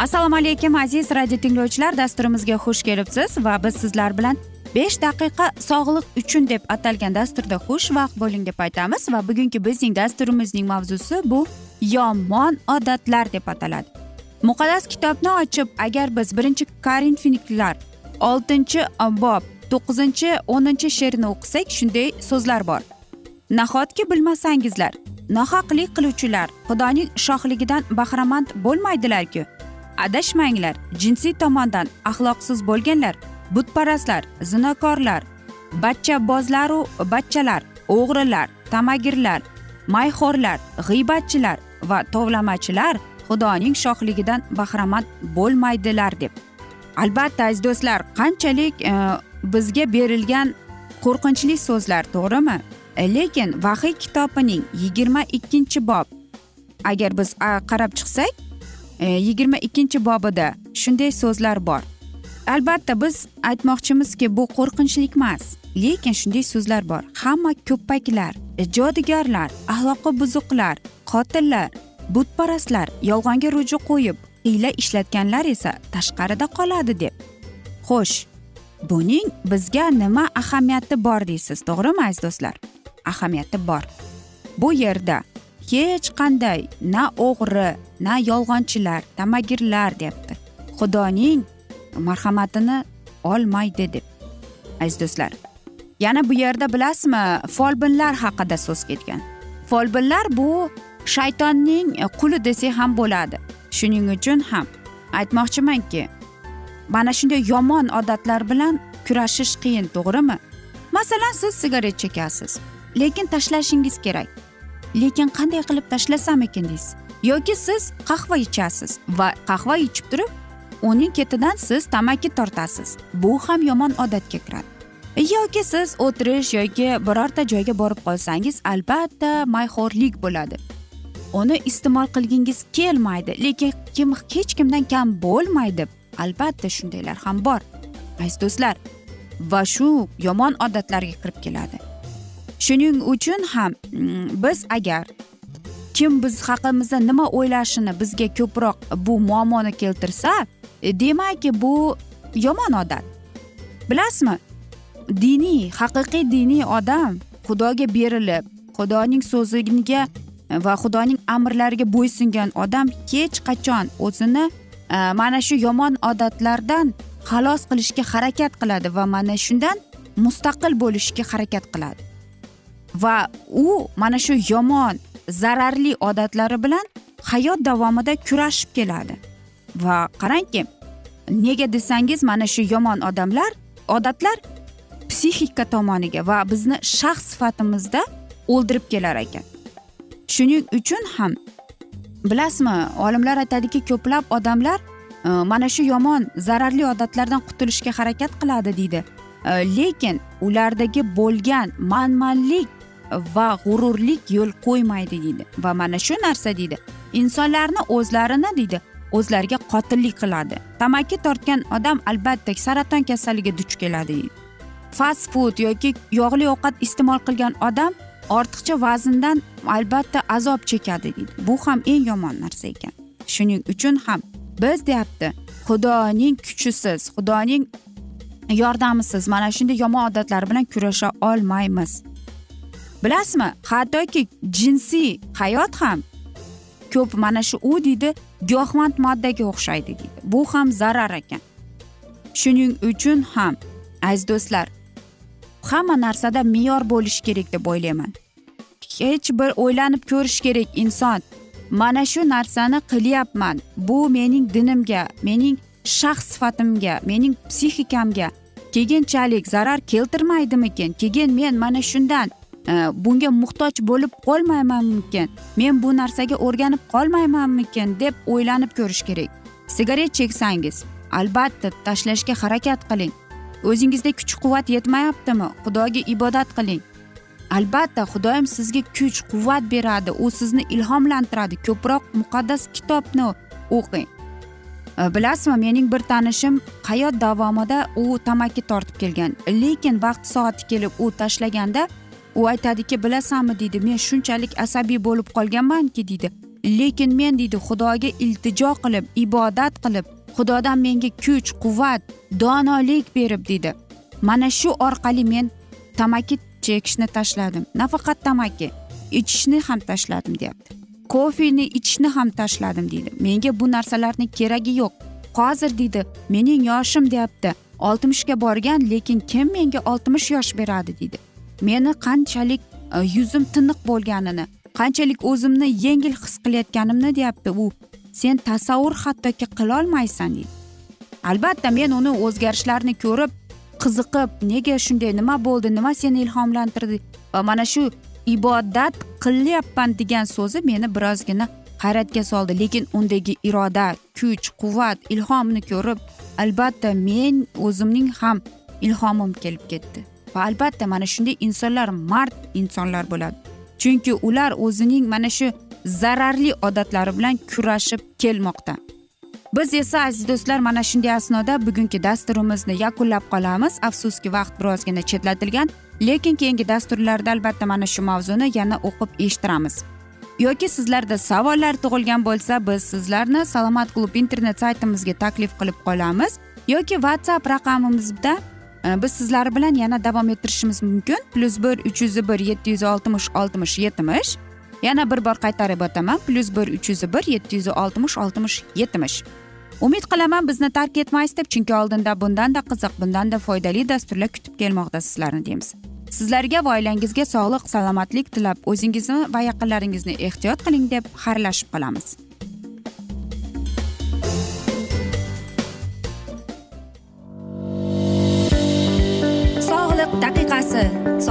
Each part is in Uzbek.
assalomu alaykum aziz radio tinglovchilar. Dasturimizga xush kelibsiz va biz sizlar bilan besh daqiqa sog'liq uchun deb atalgan dasturda xushvaqt bo'ling deb aytamiz. Va bugungi bizning dasturimizning mavzusi bu yomon odatlar deb ataladi. Muqaddas kitobni ochib agar biz birinchi korinfinliklar oltinchi bob to'qqizinchi o'ninchi she'rni o'qisak shunday so'zlar bor. Nahotki bilmasangizlar nohaqlik qiluvchilar xudoning shohligidan bahramand bo'lmaydilarku? Adashmanglar jinsiy tomondan axloqsiz bo'lganlar butparastlar zinokorlar bachchabozlaru bachchalar o'g'rilar tamagirlar mayxo'rlar g'iybatchilar va tovlamachilar xudoning shohligidan bahramand bo'lmaydilar deb. Albatta aziz do'stlar qanchalik e, bizga berilgan qo'rqinchli so'zlar to'g'rimi? E, lekin vahiy kitobining yigirma ikkinchi bob. Agar biz qarab chiqsak E, yigirma ikkinchi bobida shunday so'zlar bor. Albatta biz aytmoqchimizki bu qo'rqinchlik emas lekin shunday so'zlar bor. Hamma ko'ppaklar ijodigarlar e, axloqi buzuqlar qotillar butparastlar yolg'onga ruju qo'yib hiyla ishlatganlar esa tashqarida qoladi deb. Xo'sh buning bizga nima ahamiyati bor deysiz to'g'rimi aziz do'stlar? Ahamiyati bor. Bu yerda hech qanday na o'g'ri na yolg'onchilar tamagirlar deyapti xudoning marhamatini olmaydi deb. Aziz do'stlar yana bu yerda bilasizmi folbinlar haqida so'z ketgan. Folbinlar bu shaytonning quli desak ham bo'ladi. Shuning uchun ham aytmoqchimanki mana shunday yomon odatlar bilan kurashish qiyin to'g'rimi? Masalan siz sigaret chekasiz lekin tashlashingiz kerak. Lekin qanday qilib tashlasam ekan deysiz? Yoki siz qahva ichasiz va qahva ichib turib uning ketidan siz tamaki tortasiz. Bu ham yomon odatga kiradi. Yoki siz o'tirish yoki birorta joyga borib qolsangiz albatta mayxo'rlik bo'ladi. Uni iste'mol qilgingiz kelmaydi lekin kim hech kimdan kam bo'lmaydi. Albatta shundaylar ham bor aziz do'stlar. Va shu yomon odatlarga kirib keladi. Shuning uchun ham mm, biz agar kim biz haqimizda nima o'ylashini bizga ko'proq bu muammoni keltirsa demakki demak bu yomon odat. Bilasizmi? Diniy haqiqiy diniy odam xudoga berilib xudoning so'ziga va xudoning amrlariga bo'ysungan odam hech qachon o'zini e, mana shu yomon odatlardan xalos qilishga harakat qiladi va mana shundan mustaqil bo'lishga harakat qiladi. Va u mana shu yomon zararli odatlari bilan hayot davomida kurashib keladi. Va qarangki nega desangiz mana shu yomon odamlar odatlar psixika tomoniga va bizni shaxs sifatimizda o'ldirib kelar ekan. Shuning uchun ham bilasizmi olimlar aytadiki ko'plab odamlar e, mana shu yomon zararli odatlardan qutulishga harakat qiladi deydi. E, lekin ulardagi bo'lgan manmanlik va g'ururlik yo'l qo'ymaydi deydi. Va mana shu narsa deydi. Insonlarni o'zlarini deydi o'zlariga qotillik qiladi. Tamaki tortgan odam albatta saraton kasalligiga duch keladi. Fast food yoki yog'li ovqat iste'mol qilgan odam ortiqcha vazndan albatta azob chekadi deydi. Bu ham eng yomon narsa ekan. Shuning uchun ham biz deyapti xudoning kuchisiz xudoning yordamisiz mana shunday yomon odatlar bilan kurasha olmaymiz. Bilasizmi? Hattoki jinsiy hayot ham ko'p mana shu u deydi giyohvand moddaga o'xshaydi deydi. Bu ham zarar ekan. Shuning uchun ham aziz do'stlar hamma narsada me'yor bo'lishi kerak deb o'ylayman. Hech bir o'ylanib ko'rish kerak inson. Mana shu narsani qilyapman. Bu mening dinimga mening shaxs sifatimga mening psixikamga keyinchalik zarar keltirmaydimikin? Keyin men mana shundan Э, bunga muhtoj bo'lib qolmaymanmikin? Men bu narsaga o'rganib qolmaymanmikin? deb o'ylanib ko'rish kerak. Sigaret cheksangiz. Albatta tashlashga harakat qiling. O'zingizda kuch quvvat yetmayaptimi? Xudoga ibodat qiling. Albatta xudoyim sizga kuch quvvat beradi. U sizni ilhomlantiradi. Ko'proq muqaddas kitobni o'qing. Bilasizmi mening bir tanishim hayot davomida u tamaki tortib kelgan. Lekin vaqti soati kelib u tashlaganda u aytadiki bilasanmi deydi men shunchalik asabiy bo'lib qolganmanki deydi lekin men deydi xudoga iltijo qilib ibodat qilib xudodan menga kuch quvvat donolik berib deydi mana shu orqali men tamaki chekishni tashladim. Nafaqat tamaki ichishni ham tashladim deyapti. Kofeni ichishni ham tashladim deydi menga bu narsalarni keragi yo'q. Hozir deydi mening yoshim deyapti. Oltmishga borgan lekin kim menga oltmish yosh beradi deydi meni qanchalik e, yuzim tiniq bo'lganini qanchalik o'zimni yengil his qilayotganimni deyapti. U sen tasavvur hattoki qilolmaysan deydi. Albatta men uni o'zgarishlarni ko'rib qiziqib nega shunday nima bo'ldi nima seni ilhomlantirdi va mana shu ibodat qilyapman degan so'zi meni birozgina hayratga soldi. Lekin undagi iroda kuch quvvat ilhomni ko'rib albatta men o'zimning ham ilhomim kelib ketdi. Va albatta mana shunday insonlar mard insonlar bo'ladi. Chunki ular o'zining mana shu zararli odatlari bilan kurashib kelmoqda. Biz esa aziz do'stlar mana shunday asnoda bugungi dasturimizni yakunlab qolamiz. Afsuski vaqt birozgina chetlatilgan lekin keyingi dasturlarda albatta mana shu mavzuni yana o'qib eshittiramiz. Yoki sizlarda savollar tug'ilgan bo'lsa biz sizlarni salomat klub internet saytimizga taklif qilib qolamiz. Yoki whatsapp raqamimizda biz sizlar bilan yana davom ettirishimiz mumkin. Plyus bir uch yuz bir yetti yuz oltmish oltmish yetmish. Yana bir bor qaytarib o'taman. Plyus bir uch yuz bir yetti yuz oltmish oltmish yetmish. Umid qilaman bizni tark etmaysiz deb chunki oldinda bundanda qiziq bundanda foydali dasturlar kutib kelmoqda sizlarni deymiz. Sizlarga va oilangizga sog'lik salomatlik tilab o'zingizni va yaqinlaringizni ehtiyot qiling deb xayrlashib qolamiz.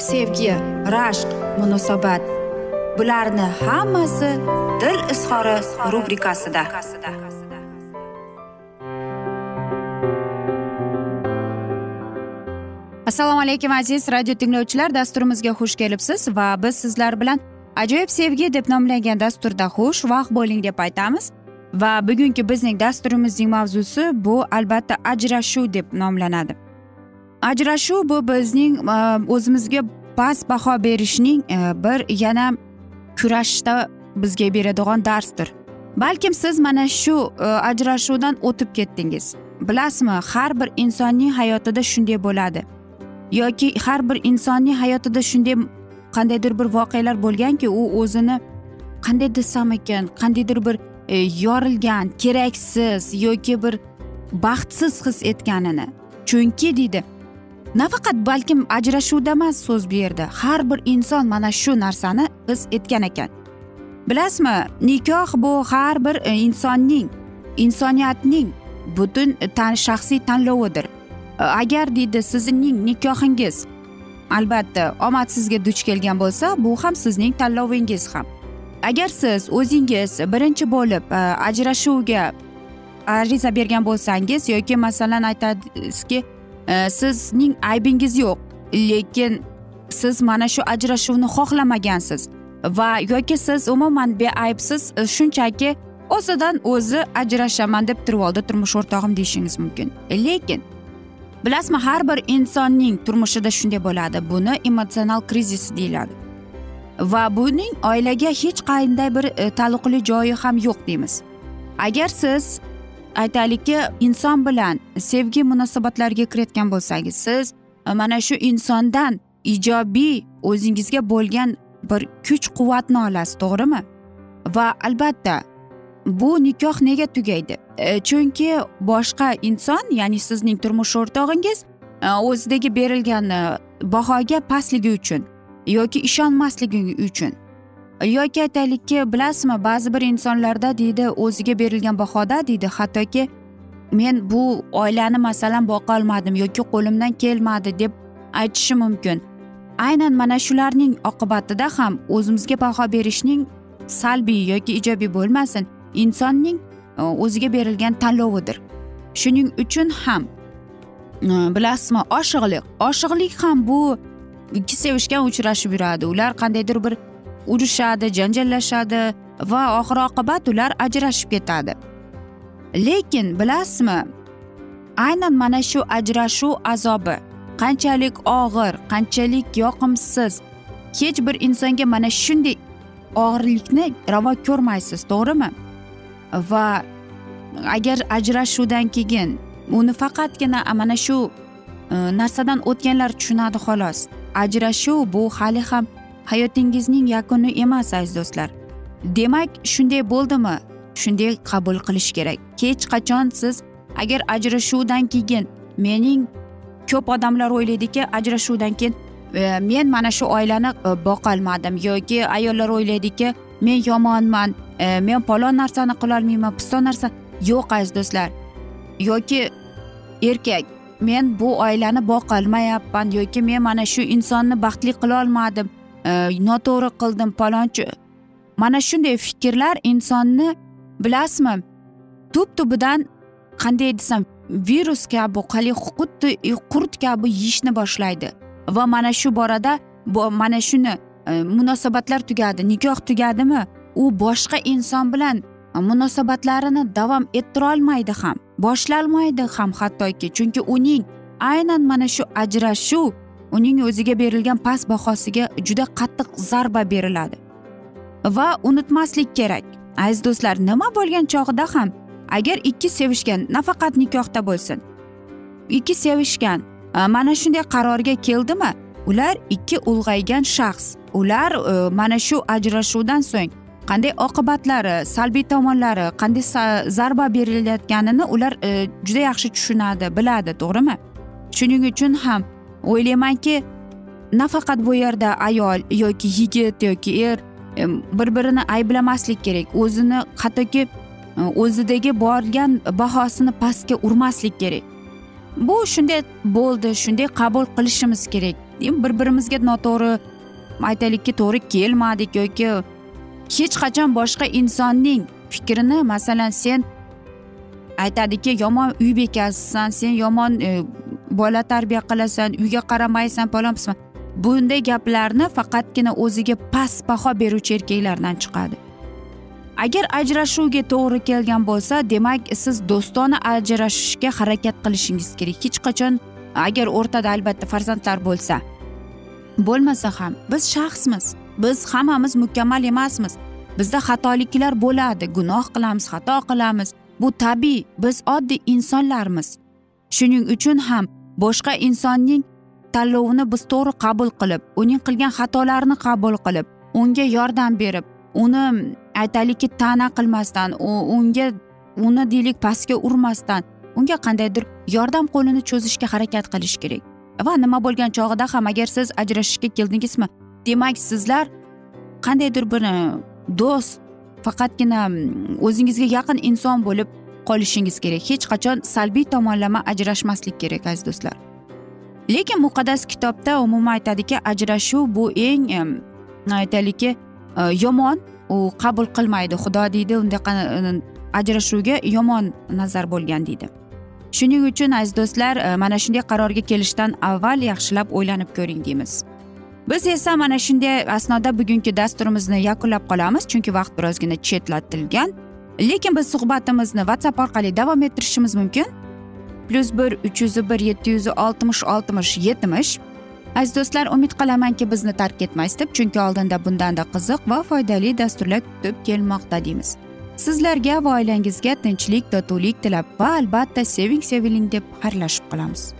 sevgi rashq munosabat. Bularni hammasi dil izhori rubrikasida. Assalomu alaykum aziz radio tinglovchilar. Dasturimizga xush kelibsiz va biz sizlar bilan ajoyib sevgi deb nomlangan dasturda xush vaqt bo'ling deb aytamiz. Va bugungi bizning dasturimizning mavzusi bu albatta ajrashuv deb nomlanadi. Ajrashuv bu bizning e, o'zimizga past baho berishning e, bir yana kurashda bizga beradigan darsdir. Balkim siz mana shu e, ajrashuvdan o'tib ketdingiz. Bilasizmi har bir insonning hayotida shunday bo'ladi. Yoki har bir insonning hayotida shunday qandaydir bir voqealar bo'lganki u o'zini qanday desam ekan qandaydir bir e, yorilgan keraksiz yoki bir baxtsiz his etganini. Chunki deydi nafaqat balkim ajrashuvda emas so'z bu yerda har bir inson mana shu narsani his etgan ekan. Bilasizmi nikoh bu har bir e, insonning insoniyatning butun e, tan shaxsiy tanlovidir. E, agar deydi sizning nikohingiz albatta omadsizga duch kelgan bo'lsa bu ham sizning tanlovingiz ham. Agar siz o'zingiz birinchi bo'lib ajrashuvga ariza bergan bo'lsangiz yoki masalan aytasizki sizning aybingiz yo'q. Lekin siz mana shu ajrashuvni xohlamagansiz. Va yoki siz umuman beaybsiz e, shunchaki o'zidan o'zi ajrashaman deb turib oldi turmush o'rtog'im deyishingiz mumkin. E, lekin bilasizmi har bir insonning turmushida shunday bo'ladi. Buni emotsional krizis deyiladi. Va buning oilaga hech qanday bir e, taalluqli joyi ham yo'q deymiz. Agar siz aytaylikki inson bilan sevgi munosabatlariga kirayotgan bo'lsangiz siz e, mana shu insondan ijobiy o'zingizga bo'lgan bir kuch quvvatni olasiz to'g'rimi? Va albatta bu nikoh nega tugaydi? E, chunki boshqa inson ya'ni sizning turmush o'rtog'ingiz e, o'zidagi berilgan e, bahoga pastligi uchun yoki ishonmasligi uchun yoki aytaylikki bilasizmi ba'zi bir insonlarda deydi o'ziga berilgan bahoda deydi. Hattoki men bu oilani masalan boqolmadim yoki qo'limdan kelmadi deb aytishi mumkin. Aynan mana shularning oqibatida ham o'zimizga baho berishning salbiy yoki ijobiy bo'lmasin insonning e, o'ziga berilgan tanlovidir. Shuning uchun ham e, bilasizmi oshiqlik oshiqlik ham bu ikki sevishgan uchrashib yuradi. Ular qandaydir bir urushadi janjallashadi va oxir oqibat ular ajrashib ketadi. Lekin bilasizmi aynan mana shu ajrashuv azobi qanchalik og'ir qanchalik yoqimsiz hech bir insonga mana shunday og'irlikni ravo ko'rmaysiz to'g'rimi? Va agar ajrashuvdan keyin uni faqatgina mana shu e, narsadan o'tganlar tushunadi xolos ajrashuv bu hali ham hayotingizning yakuni emas aziz do'stlar. Demak shunday bo'ldimi? Shunday qabul qilish kerak. Hech qachon siz agar ajrashuvdan keyin mening ko'p odamlar o'ylaydiki ajrashuvdan keyin e, men mana shu oilani e, boqolmadim yoki ayollar o'ylaydiki men yomonman e, men palon narsani qilolmayman piston narsa yo'q aziz do'stlar. Yoki erkak men bu oilani boqolmayapman yoki men mana shu insonni baxtli qilolmadim Э, noto'g'ri qildim palonchi. Mana shunday fikrlar insonni bilasizmi tub tubidan qanday desam virus kabi haligi xuddi qurt kabi yeyishni boshlaydi. Va mana shu borada mana shuni E, munosabatlar tugadi nikoh tugadimi? U boshqa inson bilan munosabatlarini davom ettirolmaydi ham boshlalmaydi ham hattoki chunki uning aynan mana shu ajrashuv uning o'ziga berilgan past bahosiga juda qattiq zarba beriladi. Va unutmaslik kerak. Aziz do'stlar nima bo'lgan chog'ida ham agar ikki sevishgan nafaqat nikohda bo'lsin. Ikki sevishgan e, mana shunday qarorga keldimi? Ular ikki ulg'aygan shaxs. Ular e, mana shu ajrashuvdan so'ng qanday oqibatlari salbiy tomonlari qanday zarba berilayotganini ular e, juda yaxshi tushunadi biladi to'g'rimi? Shuning uchun ham o'ylaymanki nafaqat bu yerda ayol yoki yigit yoki er e, bir birini ayblamaslik kerak. O'zini hattoki e, o'zidagi borgan bahosini pastga urmaslik kerak. Bu shunday bo'ldi shunday qabul qilishimiz kerak. Bir birimizga noto'g'ri aytaylikki to'g'ri kelmadik yoki hech qachon boshqa insonning fikrini masalan sen aytadiki yomon uy bekasisan sen yomon e, bola tarbiya qilasan uyga qaramaysan palon bunday gaplarni faqatgina o'ziga past baho beruvchi erkaklardan chiqadi. Agar ajrashuvga to'g'ri kelgan bo'lsa demak siz do'stona ajrashishga harakat qilishingiz kerak. Hech qachon agar o'rtada albatta farzandlar bo'lsa. Bo'lmasa ham biz shaxsmiz. Biz hammamiz mukammal emasmiz. Bizda xatoliklar bo'ladi gunoh qilamiz xato qilamiz. Bu tabiiy biz oddiy insonlarmiz. Shuning uchun ham boshqa insonning tanlovini biz to'g'ri qabul qilib uning qilgan xatolarini qabul qilib unga yordam berib uni aytaylikki ta'na qilmasdan unga uni deylik pastga urmasdan unga qandaydir yordam qo'lini cho'zishga harakat qilish kerak. Va nima bo'lgan chog'ida ham agar siz ajrashishga keldingizmi? Demak sizlar qandaydir bir e, do'st faqatgina o'zingizga yaqin inson bo'lib qolishingiz kerak. Hech qachon salbiy tomonlama ajrashmaslik kerak aziz do'stlar. Lekin muqaddas kitobda umuman aytadiki ajrashuv bu eng aytaylikki e, yomon. U qabul qilmaydi. Xudo deydi undaqa e, ajrashuvga yomon nazar bo'lgan deydi. Shuning uchun aziz do'stlar e, mana shunday qarorga kelishdan avval yaxshilab o'ylanib ko'ring deymiz. Biz esa mana shunday asnoda bugungi dasturimizni yakunlab qolamiz chunki vaqt birozgina chetlatilgan. Lekin biz suhbatimizni whatsapp orqali davom ettirishimiz mumkin. Plyus bir uch yuz bir yetti yuz oltmish oltmish yetmish. Aziz do'stlar umid qilamanki bizni tark etmaysiz deb chunki oldinda bundanda qiziq va foydali dasturlar kutib kelmoqda deymiz. Sizlarga va oilangizga tinchlik totuvlik tilab va albatta seving seviling deb xayrlashib qolamiz.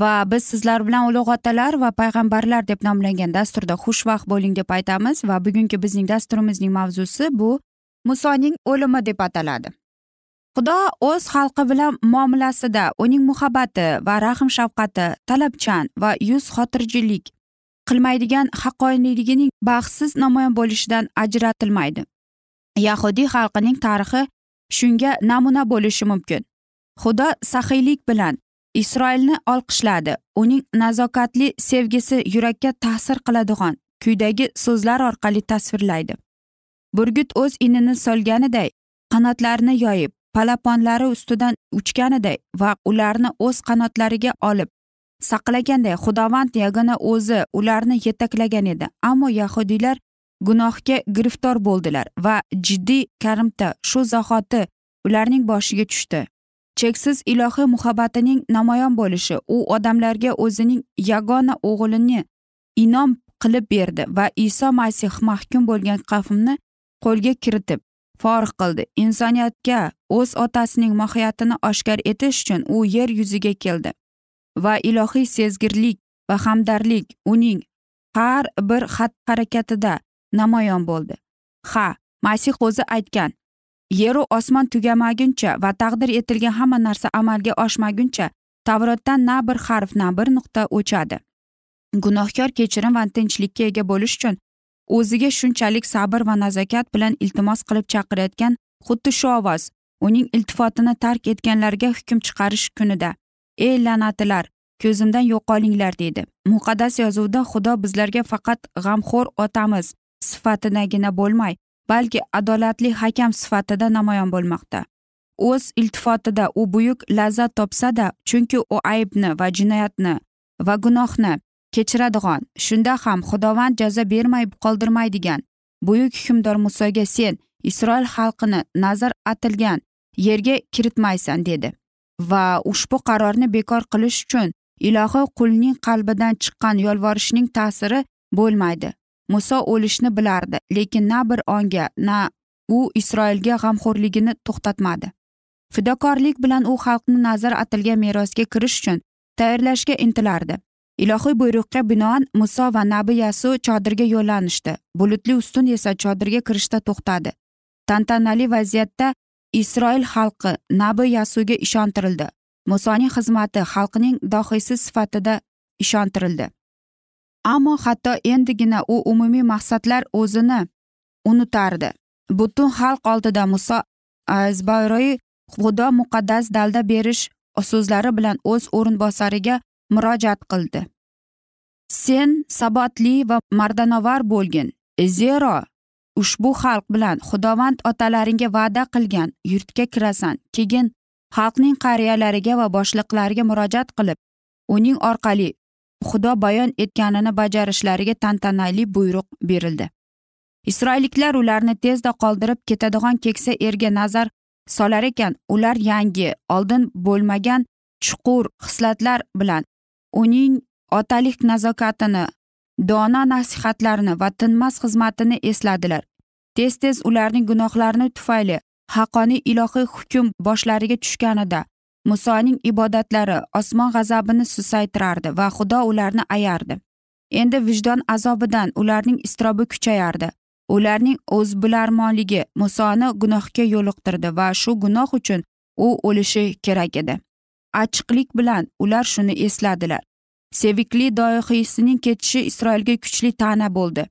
Va biz sizlar bilan ulug' otalar va payg'ambarlar deb nomlangan dasturda xushvaqt bo'ling deb aytamiz va bugungi bizning dasturimizning mavzusi bu musoning o'limi deb ataladi. Xudo o'z xalqi bilan muomalasida uning muhabbati va rahm shafqati talabchan va yuz xotirjilik qilmaydigan haqqoniyligining baxtsiz namoyon bo'lishidan ajratilmaydi. Yahudiy xalqining tarixi shunga namuna bo'lishi mumkin. Xudo saxiylik bilan isroilni olqishladi. Uning nazokatli sevgisi yurakka ta'sir qiladigan kuydagi so'zlar orqali tasvirlaydi. Burgut o'z inini solganiday qanotlarini yoyib palaponlari ustidan uchganiday va ularni o'z qanotlariga olib saqlaganday xudovand yagona o'zi ularni yetaklagan edi. Ammo yahudiylar gunohga giriftor bo'ldilar va jiddiy karimta shu zahoti ularning boshiga tushdi. Cheksiz ilohiy muhabbatining namoyon bo'lishi u odamlarga o'zining yagona o'g'lini inom qilib berdi va iso masih mahkum bo'lgan qavmni qo'lga kiritib forig qildi. Insoniyatga o'z otasining mohiyatini oshkor etish uchun u yer yuziga keldi va ilohiy sezgirlik va hamdardlik uning har bir xatti harakatida namoyon bo'ldi. Ha masih o'zi aytgan yeru osmon tugamaguncha va taqdir etilgan hamma narsa amalga oshmaguncha tavrotdan na bir harf na bir nuqta o'chadi. Gunohkor kechirim va tinchlikka ega bo'lish uchun o'ziga shunchalik sabr va nazokat bilan iltimos qilib chaqirayotgan xuddi shu ovoz uning iltifotini tark etganlarga hukm chiqarish kunida ey la'natilar ko'zimdan yo'qolinglar deydi. Muqaddas yozuvda xudo bizlarga faqat g'amxo'r otamiz sifatidagina bo'lmay balki adolatli hakam sifatida namoyon bo'lmoqda. O'z iltifotida u buyuk lazzat topsada chunki u aybni va jinoyatni va gunohni kechiradigan shunda ham xudovand jazo bermay qoldirmaydigan buyuk hukmdor musoga sen isroil xalqini nazar atilgan yerga kiritmaysan dedi va ushbu qarorni bekor qilish uchun ilohiy qulning qalbidan chiqqan yolvorishning ta'siri bo'lmaydi. Muso o'lishni bilardi lekin na bir onga na u isroilga g'amxo'rligini to'xtatmadi. Fidokorlik bilan u xalqni nazar atilgan merosga kirish uchun tayyorlashga intilardi. Ilohiy buyruqqa binoan muso va nabi yasu chodirga yo'llanishdi. Bulutli ustun esa chodirga kirishda to'xtadi. Tantanali vaziyatda isroil xalqi nabi yasuga ishontirildi. Musoning xizmati xalqning dohiysi sifatida ishontirildi. Ammo hatto endigina u umumiy maqsadlar o'zini unutardi. Butun xalq oldida muso azbayroyi xudo muqaddas dalda berish so'zlari bilan o'z o'rinbosariga murojaat qildi. Sen sabotli va mardanovar bo'lgin zero ushbu xalq bilan xudovand otalaringga va'da qilgan yurtga kirasan keyin xalqning qariyalariga va boshliqlariga murojaat qilib uning orqali xudo bayon etganini bajarishlariga tantanali buyruq berildi. Isroilliklar ularni tezda qoldirib ketadigan keksa erga nazar solar ekan. Ular yangi oldin bo'lmagan chuqur hislatlar bilan uning otalik nazokatini dono nasihatlarini va tinmas xizmatini esladilar. Tez tez ularning gunohlari tufayli haqqoniy ilohiy hukm boshlariga tushganida musoning ibodatlari osmon g'azabini susaytirardi va xudo ularni ayardi. Endi vijdon azobidan ularning iztirobi kuchayardi. Ularning o'zbilarmonligi musoni gunohga yo'liqtirdi va shu gunoh uchun u o'lishi kerak edi. Achchiqlik bilan ular shuni esladilar. Sevikli doihiysining ketishi isroilga kuchli ta'na bo'ldi.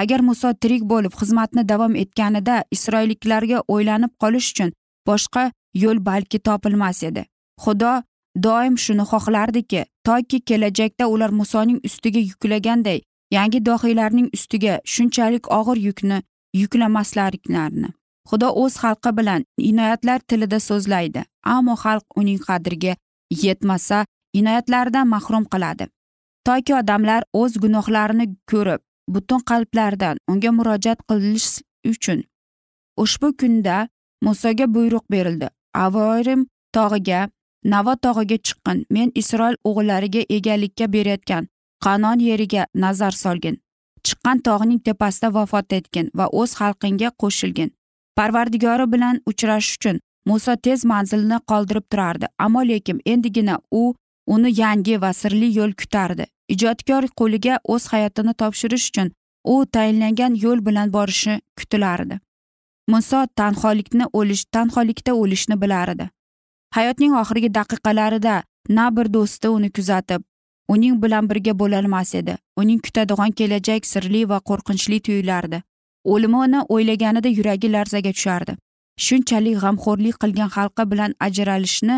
Agar muso tirik bo'lib xizmatni davom etganida isroilliklarga o'ylanib qolish uchun boshqa yo'l balki topilmas edi. Xudo doim shuni xohlardiki toki kelajakda ular musoning ustiga yuklaganday yangi dohiylarning ustiga shunchalik og'ir yukni yuklamasliklarini xudo o'z xalqi bilan inoyatlar tilida so'zlaydi ammo xalq uning qadriga yetmasa inoyatlaridan mahrum qiladi. Toki odamlar o'z gunohlarini ko'rib butun qalblaridan unga murojaat qilish uchun ushbu kunda musoga buyruq berildi. Avorim tog'iga navo tog'iga chiqqin men isroil o'g'illariga egalikka berayotgan qanon yeriga nazar solgin. Chiqqan tog'ning tepasida vafot etgin va o'z xalqingga qo'shilgin. Parvardigori bilan uchrashish uchun muso tez manzilni qoldirib turardi. Ammo lekin endigina u uni yangi va sirli yo'l kutardi. Ijodkor qo'liga o'z hayotini topshirish uchun u tayinlangan yo'l bilan borishi kutilardi. Muso tanholikni o'lish tanholikda o'lishni bilardi. Hayotning oxirgi daqiqalarida na bir do'sti uni kuzatib uning bilan birga bo'lolmas edi. Uning kutadigan kelajak sirli va qo'rqinchli tuyulardi. O'limini o'ylaganida yuragi larzaga tushardi. Shunchalik g'amxo'rlik qilgan xalqi bilan ajralishni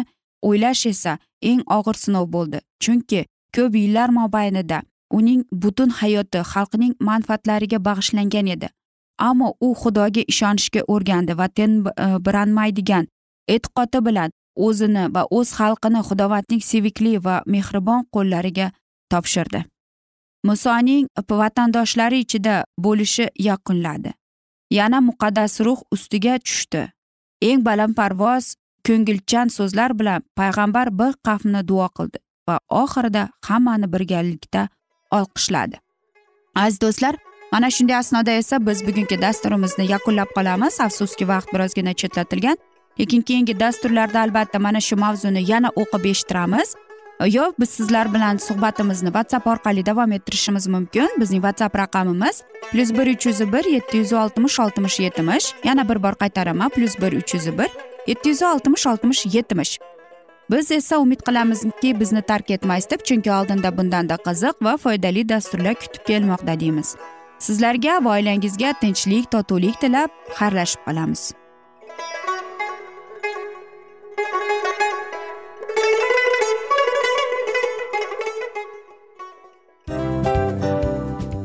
o'ylash esa eng og'ir sinov bo'ldi. Chunki ko'p yillar mobaynida uning butun hayoti xalqning manfaatlariga bag'ishlangan edi. Ammo u xudoga ishonishga o'rgandi va tenbiranmaydigan e, e'tiqodi bilan o'zini va o'z xalqini xudovandning sevikli va mehribon qo'llariga topshirdi. Musoning vatandoshlari ichida bo'lishi yakunladi yana muqaddas ruh ustiga tushdi. Eng balandparvoz ko'ngilchan so'zlar bilan payg'ambar bir qavmni duo qildi va oxirida hammani birgalikda olqishladi. Aziz do'stlar mana shunday asnoda esa biz bugungi dasturimizni yakunlab qolamiz. Afsuski vaqt birozgina chetlatilgan. Lekin keyingi dasturlarda albatta mana shu mavzuni yana o'qib eshittiramiz. Yo biz sizlar bilan suhbatimizni whatsapp orqali davom ettirishimiz mumkin. Bizning whatsapp raqamimiz plyus bir uch yuz bir yetti yuz oltmish oltmish yetmish yana bir bor qaytaraman plyus bir uch yuz bir yetti yuz oltmish oltmish yetmish biz esa umid qilamizki bizni tark etmaysiz deb chunki oldinda bundanda qiziq va foydali dasturlar kutib kelmoqda deymiz. Sizlarga va oilangizga tinchlik totuvlik tilab xayrlashib qolamiz.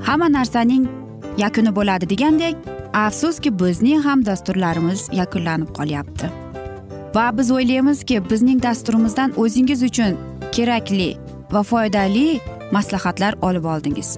Hamma narsaning yakuni bo'ladi degandek afsuski bizning ham dasturlarimiz yakunlanib qolyapti. Va biz o'ylaymizki bizning dasturimizdan o'zingiz uchun kerakli va foydali maslahatlar olib oldingiz.